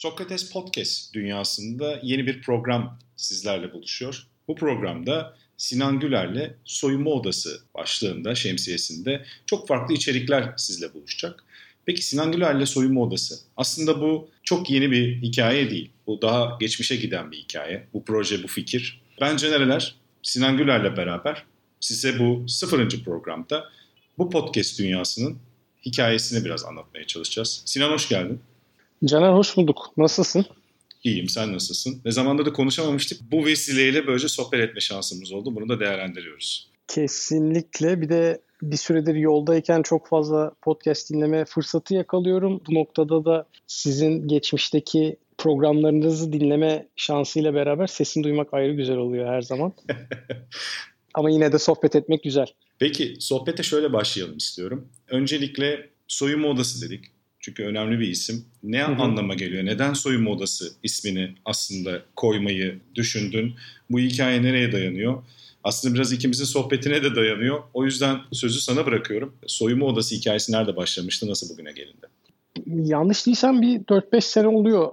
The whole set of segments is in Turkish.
Sokrates Podcast dünyasında yeni bir program sizlerle buluşuyor. Bu programda Sinan Güler'le Soyunma Odası başlığında, şemsiyesinde çok farklı içerikler sizle buluşacak. Peki Sinan Güler'le Soyunma Odası. Aslında bu çok yeni bir hikaye değil. Bu daha geçmişe giden bir hikaye. Bu proje, bu fikir. Ben Canereler, Sinan Güler'le beraber size bu sıfırıncı programda bu podcast dünyasının hikayesini biraz anlatmaya çalışacağız. Sinan hoş geldin. Caner hoş bulduk. Nasılsın? İyiyim, sen nasılsın? Ne zamanda da konuşamamıştık. Bu vesileyle böylece sohbet etme şansımız oldu. Bunu da değerlendiriyoruz. Kesinlikle. Bir de bir süredir yoldayken çok fazla podcast dinleme fırsatı yakalıyorum. Bu noktada da sizin geçmişteki programlarınızı dinleme şansıyla beraber sesini duymak ayrı güzel oluyor her zaman. Ama yine de sohbet etmek güzel. Peki sohbete şöyle başlayalım istiyorum. Öncelikle soyunma odası dedik. Çünkü önemli bir isim. Ne hı hı. anlama geliyor? Neden soyunma odası ismini aslında koymayı düşündün? Bu hikaye nereye dayanıyor? Aslında biraz ikimizin sohbetine de dayanıyor. O yüzden sözü sana bırakıyorum. Soyunma odası hikayesi nerede başlamıştı? Nasıl bugüne gelindi? Yanlış değilsem bir 4-5 sene oluyor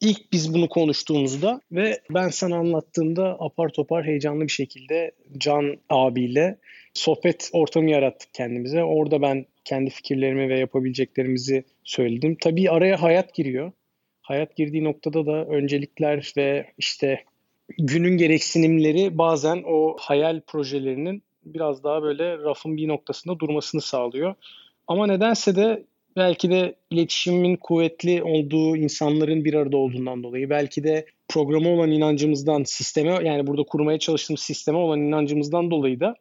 İlk biz bunu konuştuğumuzda ve ben sana anlattığımda apar topar heyecanlı bir şekilde Can abiyle sohbet ortamı yarattık kendimize. Orada ben kendi fikirlerimi ve yapabileceklerimizi söyledim. Tabii araya hayat giriyor. Hayat girdiği noktada da öncelikler ve işte günün gereksinimleri bazen o hayal projelerinin biraz daha böyle rafın bir noktasında durmasını sağlıyor. Ama nedense de belki de iletişimin kuvvetli olduğu insanların bir arada olduğundan dolayı, belki de programa olan inancımızdan, sisteme yani burada kurmaya çalıştığımız sisteme olan inancımızdan dolayı da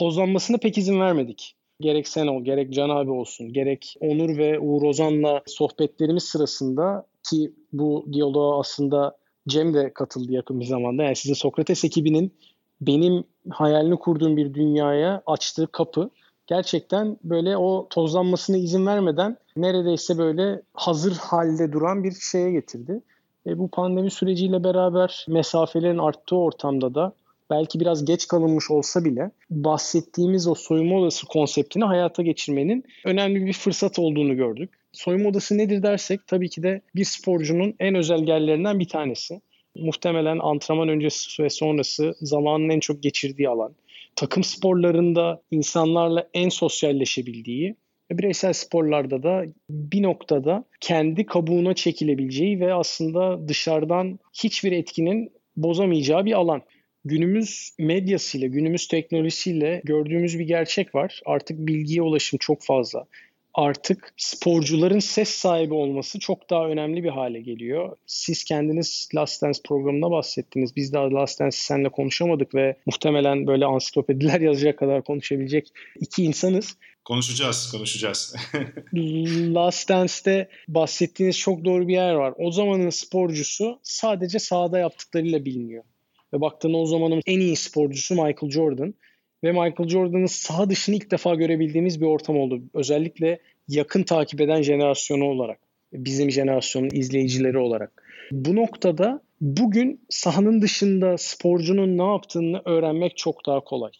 tozlanmasına pek izin vermedik. Gerek sen ol, gerek Can abi olsun, gerek Onur ve Uğur Ozan'la sohbetlerimiz sırasında ki bu diyaloğa aslında Cem de katıldı yakın bir zamanda. Yani sizin Sokrates ekibinin benim hayalini kurduğum bir dünyaya açtığı kapı gerçekten böyle o tozlanmasına izin vermeden neredeyse böyle hazır halde duran bir şeye getirdi. E, bu pandemi süreciyle beraber mesafelerin arttığı ortamda da belki biraz geç kalınmış olsa bile bahsettiğimiz o soyunma odası konseptini hayata geçirmenin önemli bir fırsat olduğunu gördük. Soyunma odası nedir dersek tabii ki de bir sporcunun en özel yerlerinden bir tanesi. Muhtemelen antrenman öncesi ve sonrası zamanın en çok geçirdiği alan. Takım sporlarında insanlarla en sosyalleşebildiği, bireysel sporlarda da bir noktada kendi kabuğuna çekilebileceği ve aslında dışarıdan hiçbir etkinin bozamayacağı bir alan günümüz medyasıyla, günümüz teknolojisiyle gördüğümüz bir gerçek var. Artık bilgiye ulaşım çok fazla. Artık sporcuların ses sahibi olması çok daha önemli bir hale geliyor. Siz kendiniz Last Dance programına bahsettiniz. Biz daha Last Dance'i seninle konuşamadık ve muhtemelen böyle ansiklopediler yazacak kadar konuşabilecek iki insanız. Konuşacağız, konuşacağız. Last Dance'te bahsettiğiniz çok doğru bir yer var. O zamanın sporcusu sadece sahada yaptıklarıyla biliniyor. Ve baktığında o zamanın en iyi sporcusu Michael Jordan. Ve Michael Jordan'ın saha dışını ilk defa görebildiğimiz bir ortam oldu. Özellikle yakın takip eden jenerasyonu olarak. Bizim jenerasyonun izleyicileri olarak. Bu noktada bugün sahanın dışında sporcunun ne yaptığını öğrenmek çok daha kolay.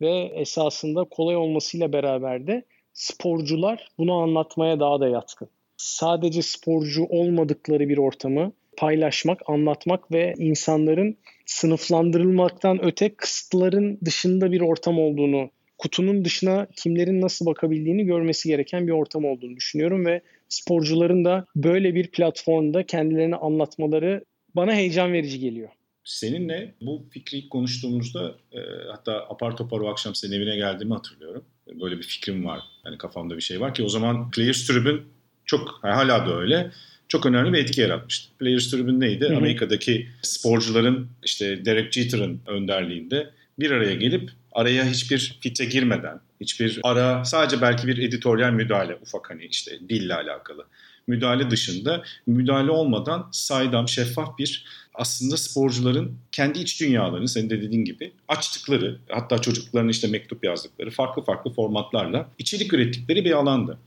Ve esasında kolay olmasıyla beraber de sporcular bunu anlatmaya daha da yatkın. Sadece sporcu olmadıkları bir ortamı paylaşmak, anlatmak ve insanların sınıflandırılmaktan öte kısıtların dışında bir ortam olduğunu, kutunun dışına kimlerin nasıl bakabildiğini görmesi gereken bir ortam olduğunu düşünüyorum ve sporcuların da böyle bir platformda kendilerini anlatmaları bana heyecan verici geliyor. Seninle bu fikri ilk konuştuğumuzda e, hatta apar topar o akşam senin evine geldiğimi hatırlıyorum. Böyle bir fikrim var. Yani kafamda bir şey var ki o zaman Players Tribune çok hala da öyle çok önemli bir etki yaratmıştı. Players Tribune neydi? Hı hı. Amerika'daki sporcuların işte Derek Jeter'ın önderliğinde bir araya gelip araya hiçbir fite girmeden, hiçbir ara sadece belki bir editoryal müdahale ufak hani işte dille alakalı müdahale dışında müdahale olmadan saydam şeffaf bir aslında sporcuların kendi iç dünyalarını senin de dediğin gibi açtıkları hatta çocuklarına işte mektup yazdıkları farklı farklı formatlarla içerik ürettikleri bir alandı.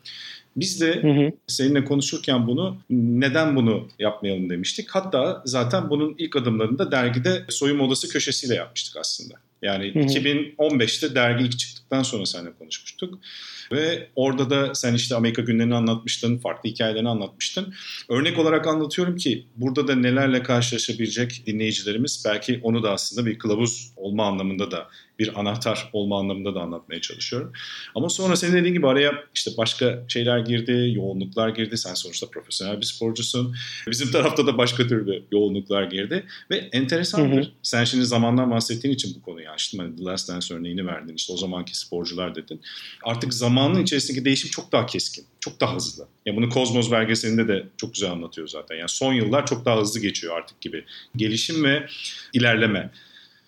Biz de hı hı. seninle konuşurken bunu neden bunu yapmayalım demiştik. Hatta zaten bunun ilk adımlarını da dergide soyunma odası köşesiyle yapmıştık aslında. Yani hı hı. 2015'te dergi ilk çıktıktan sonra seninle konuşmuştuk. Ve orada da sen işte Amerika günlerini anlatmıştın, farklı hikayelerini anlatmıştın. Örnek olarak anlatıyorum ki burada da nelerle karşılaşabilecek dinleyicilerimiz belki onu da aslında bir kılavuz olma anlamında da bir anahtar olma anlamında da anlatmaya çalışıyorum. Ama sonra senin dediğin gibi araya işte başka şeyler girdi, yoğunluklar girdi. Sen sonuçta profesyonel bir sporcusun. Bizim tarafta da başka türlü yoğunluklar girdi. Ve enteresandır. Hı hı. Sen şimdi zamandan bahsettiğin için bu konuyu açtım. Hani The Last Dance örneğini verdin. İşte o zamanki sporcular dedin. Artık zamanın içerisindeki değişim çok daha keskin. Çok daha hızlı. Ya bunu Kozmos belgeselinde de çok güzel anlatıyor zaten. Yani son yıllar çok daha hızlı geçiyor artık gibi. Gelişim ve ilerleme.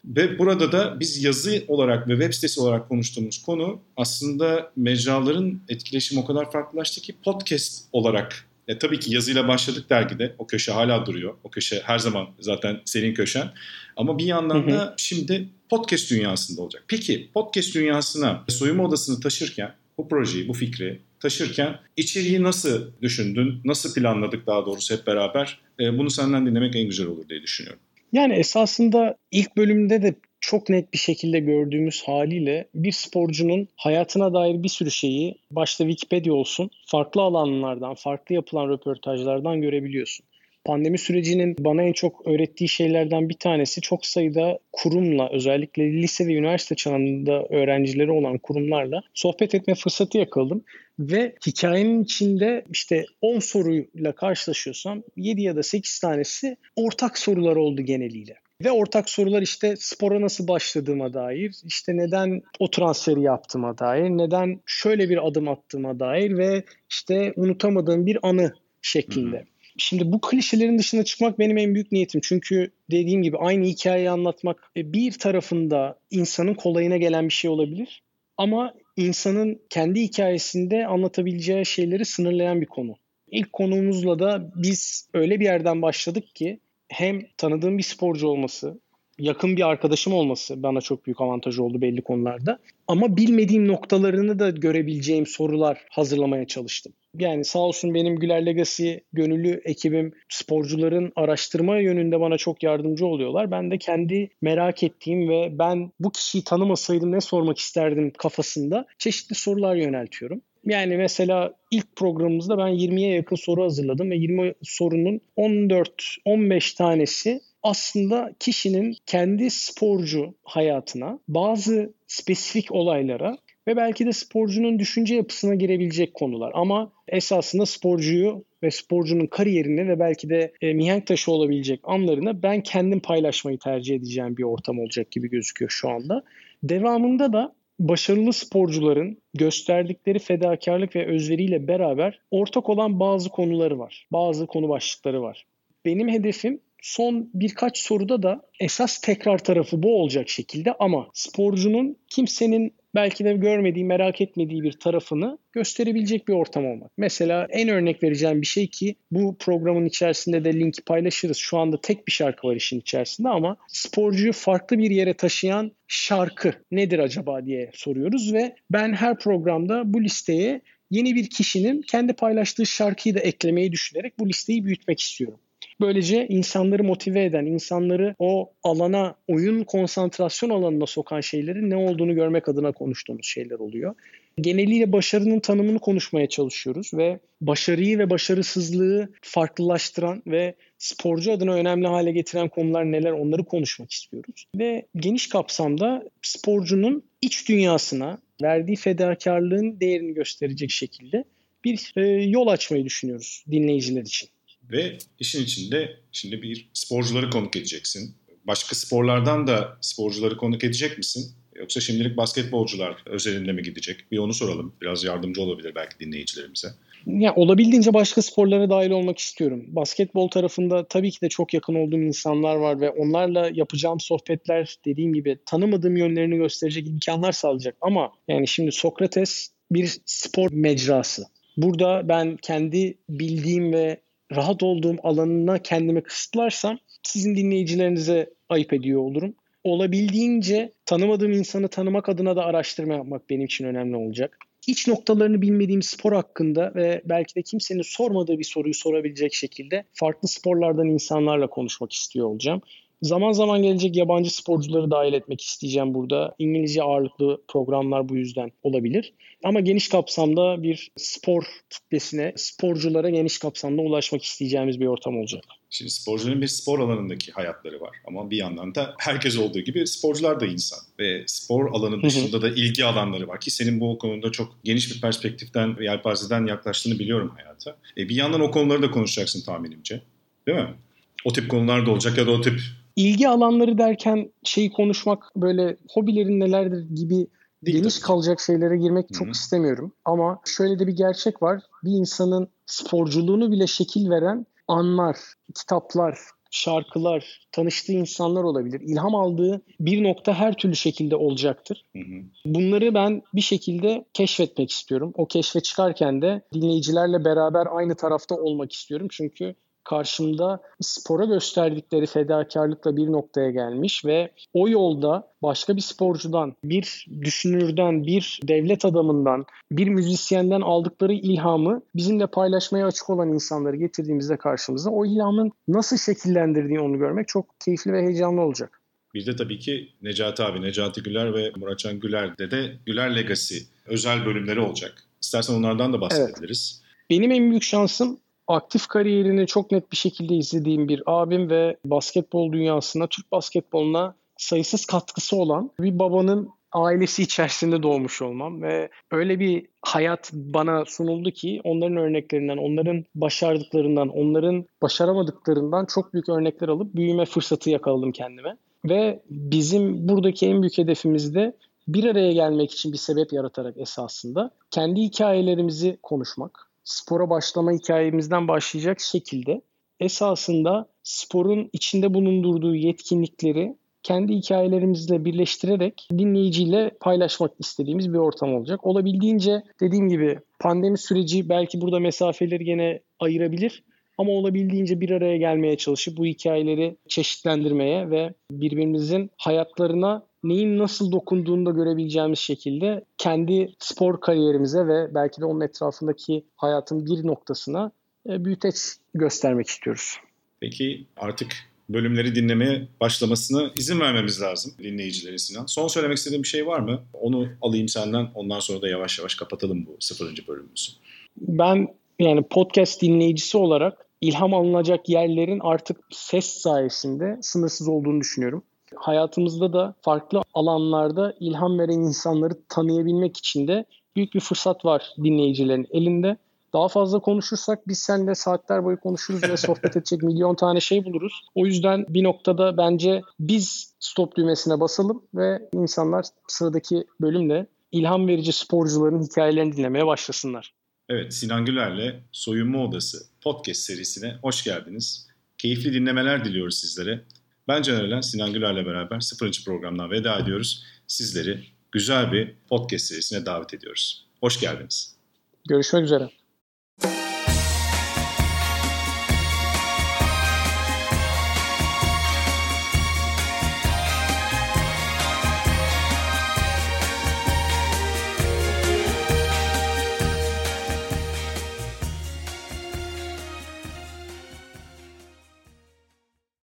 Ve burada da biz yazı olarak ve web sitesi olarak konuştuğumuz konu aslında mecraların etkileşimi o kadar farklılaştı ki podcast olarak e, tabii ki yazıyla başladık dergide. O köşe hala duruyor. O köşe her zaman zaten senin köşen. Ama bir yandan da şimdi podcast dünyasında olacak. Peki podcast dünyasına soyunma odasını taşırken bu projeyi, bu fikri taşırken içeriği nasıl düşündün? Nasıl planladık daha doğrusu hep beraber? E, bunu senden dinlemek en güzel olur diye düşünüyorum. Yani esasında ilk bölümde de çok net bir şekilde gördüğümüz haliyle bir sporcunun hayatına dair bir sürü şeyi başta Wikipedia olsun farklı alanlardan, farklı yapılan röportajlardan görebiliyorsun. Pandemi sürecinin bana en çok öğrettiği şeylerden bir tanesi çok sayıda kurumla özellikle lise ve üniversite çağında öğrencileri olan kurumlarla sohbet etme fırsatı yakaladım. Ve hikayenin içinde işte 10 soruyla karşılaşıyorsam 7 ya da 8 tanesi ortak sorular oldu geneliyle. Ve ortak sorular işte spora nasıl başladığıma dair, işte neden o transferi yaptığıma dair, neden şöyle bir adım attığıma dair ve işte unutamadığım bir anı şeklinde. Hı hı. Şimdi bu klişelerin dışına çıkmak benim en büyük niyetim. Çünkü dediğim gibi aynı hikayeyi anlatmak e, bir tarafında insanın kolayına gelen bir şey olabilir. Ama insanın kendi hikayesinde anlatabileceği şeyleri sınırlayan bir konu. İlk konuğumuzla da biz öyle bir yerden başladık ki hem tanıdığım bir sporcu olması, yakın bir arkadaşım olması bana çok büyük avantaj oldu belli konularda. Ama bilmediğim noktalarını da görebileceğim sorular hazırlamaya çalıştım. Yani sağ olsun benim Güler Legacy gönüllü ekibim sporcuların araştırma yönünde bana çok yardımcı oluyorlar. Ben de kendi merak ettiğim ve ben bu kişiyi tanımasaydım ne sormak isterdim kafasında çeşitli sorular yöneltiyorum. Yani mesela ilk programımızda ben 20'ye yakın soru hazırladım ve 20 sorunun 14-15 tanesi aslında kişinin kendi sporcu hayatına, bazı spesifik olaylara ve belki de sporcunun düşünce yapısına girebilecek konular. Ama esasında sporcuyu ve sporcunun kariyerini ve belki de e, mihenk taşı olabilecek anlarını ben kendim paylaşmayı tercih edeceğim bir ortam olacak gibi gözüküyor şu anda. Devamında da başarılı sporcuların gösterdikleri fedakarlık ve özveriyle beraber ortak olan bazı konuları var. Bazı konu başlıkları var. Benim hedefim son birkaç soruda da esas tekrar tarafı bu olacak şekilde ama sporcunun kimsenin belki de görmediği, merak etmediği bir tarafını gösterebilecek bir ortam olmak. Mesela en örnek vereceğim bir şey ki bu programın içerisinde de linki paylaşırız. Şu anda tek bir şarkı var işin içerisinde ama sporcuyu farklı bir yere taşıyan şarkı nedir acaba diye soruyoruz ve ben her programda bu listeye yeni bir kişinin kendi paylaştığı şarkıyı da eklemeyi düşünerek bu listeyi büyütmek istiyorum. Böylece insanları motive eden, insanları o alana, oyun konsantrasyon alanına sokan şeylerin ne olduğunu görmek adına konuştuğumuz şeyler oluyor. Geneliyle başarının tanımını konuşmaya çalışıyoruz ve başarıyı ve başarısızlığı farklılaştıran ve sporcu adına önemli hale getiren konular neler onları konuşmak istiyoruz. Ve geniş kapsamda sporcunun iç dünyasına verdiği fedakarlığın değerini gösterecek şekilde bir e, yol açmayı düşünüyoruz dinleyiciler için. Ve işin içinde şimdi bir sporcuları konuk edeceksin. Başka sporlardan da sporcuları konuk edecek misin? Yoksa şimdilik basketbolcular özelinde mi gidecek? Bir onu soralım. Biraz yardımcı olabilir belki dinleyicilerimize. Ya olabildiğince başka sporlara dahil olmak istiyorum. Basketbol tarafında tabii ki de çok yakın olduğum insanlar var ve onlarla yapacağım sohbetler dediğim gibi tanımadığım yönlerini gösterecek imkanlar sağlayacak. Ama yani şimdi Sokrates bir spor mecrası. Burada ben kendi bildiğim ve rahat olduğum alanına kendimi kısıtlarsam sizin dinleyicilerinize ayıp ediyor olurum. Olabildiğince tanımadığım insanı tanımak adına da araştırma yapmak benim için önemli olacak. İç noktalarını bilmediğim spor hakkında ve belki de kimsenin sormadığı bir soruyu sorabilecek şekilde farklı sporlardan insanlarla konuşmak istiyor olacağım. Zaman zaman gelecek yabancı sporcuları dahil etmek isteyeceğim burada. İngilizce ağırlıklı programlar bu yüzden olabilir. Ama geniş kapsamda bir spor kitlesine, sporculara geniş kapsamda ulaşmak isteyeceğimiz bir ortam olacak. Şimdi sporcuların bir spor alanındaki hayatları var. Ama bir yandan da herkes olduğu gibi sporcular da insan. Ve spor alanı dışında da ilgi alanları var ki senin bu konuda çok geniş bir perspektiften ve yelpazeden yaklaştığını biliyorum hayata. E bir yandan o konuları da konuşacaksın tahminimce. Değil mi? O tip konular da olacak ya da o tip ilgi alanları derken şeyi konuşmak böyle hobilerin nelerdir gibi Değil geniş tabii. kalacak şeylere girmek Hı-hı. çok istemiyorum. Ama şöyle de bir gerçek var. Bir insanın sporculuğunu bile şekil veren anlar, kitaplar, şarkılar, tanıştığı insanlar olabilir. İlham aldığı bir nokta her türlü şekilde olacaktır. Hı hı. Bunları ben bir şekilde keşfetmek istiyorum. O keşfe çıkarken de dinleyicilerle beraber aynı tarafta olmak istiyorum. Çünkü karşımda spora gösterdikleri fedakarlıkla bir noktaya gelmiş ve o yolda başka bir sporcudan, bir düşünürden, bir devlet adamından, bir müzisyenden aldıkları ilhamı bizimle paylaşmaya açık olan insanları getirdiğimizde karşımıza o ilhamın nasıl şekillendirdiğini onu görmek çok keyifli ve heyecanlı olacak. Bir de tabii ki Necati abi, Necati Güler ve Muratcan Güler'de de Güler Legacy özel bölümleri olacak. İstersen onlardan da bahsedebiliriz. Evet. Benim en büyük şansım aktif kariyerini çok net bir şekilde izlediğim bir abim ve basketbol dünyasında Türk basketboluna sayısız katkısı olan bir babanın ailesi içerisinde doğmuş olmam ve öyle bir hayat bana sunuldu ki onların örneklerinden, onların başardıklarından, onların başaramadıklarından çok büyük örnekler alıp büyüme fırsatı yakaladım kendime. Ve bizim buradaki en büyük hedefimiz de bir araya gelmek için bir sebep yaratarak esasında kendi hikayelerimizi konuşmak, spora başlama hikayemizden başlayacak şekilde esasında sporun içinde bulundurduğu yetkinlikleri kendi hikayelerimizle birleştirerek dinleyiciyle paylaşmak istediğimiz bir ortam olacak. Olabildiğince dediğim gibi pandemi süreci belki burada mesafeleri gene ayırabilir ama olabildiğince bir araya gelmeye çalışıp bu hikayeleri çeşitlendirmeye ve birbirimizin hayatlarına neyin nasıl dokunduğunu da görebileceğimiz şekilde kendi spor kariyerimize ve belki de onun etrafındaki hayatın bir noktasına e, büyüteç göstermek istiyoruz. Peki artık bölümleri dinlemeye başlamasına izin vermemiz lazım dinleyicilere Sinan. Son söylemek istediğin bir şey var mı? Onu alayım senden. Ondan sonra da yavaş yavaş kapatalım bu sıfırıncı bölümümüzü. Ben yani podcast dinleyicisi olarak ilham alınacak yerlerin artık ses sayesinde sınırsız olduğunu düşünüyorum hayatımızda da farklı alanlarda ilham veren insanları tanıyabilmek için de büyük bir fırsat var dinleyicilerin elinde. Daha fazla konuşursak biz seninle saatler boyu konuşuruz ve sohbet edecek milyon tane şey buluruz. O yüzden bir noktada bence biz stop düğmesine basalım ve insanlar sıradaki bölümle ilham verici sporcuların hikayelerini dinlemeye başlasınlar. Evet Sinan Güler'le Soyunma Odası podcast serisine hoş geldiniz. Keyifli dinlemeler diliyoruz sizlere. Ben Caner Elen, Sinan Güler'le beraber 0. programdan veda ediyoruz. Sizleri güzel bir podcast serisine davet ediyoruz. Hoş geldiniz. Görüşmek üzere.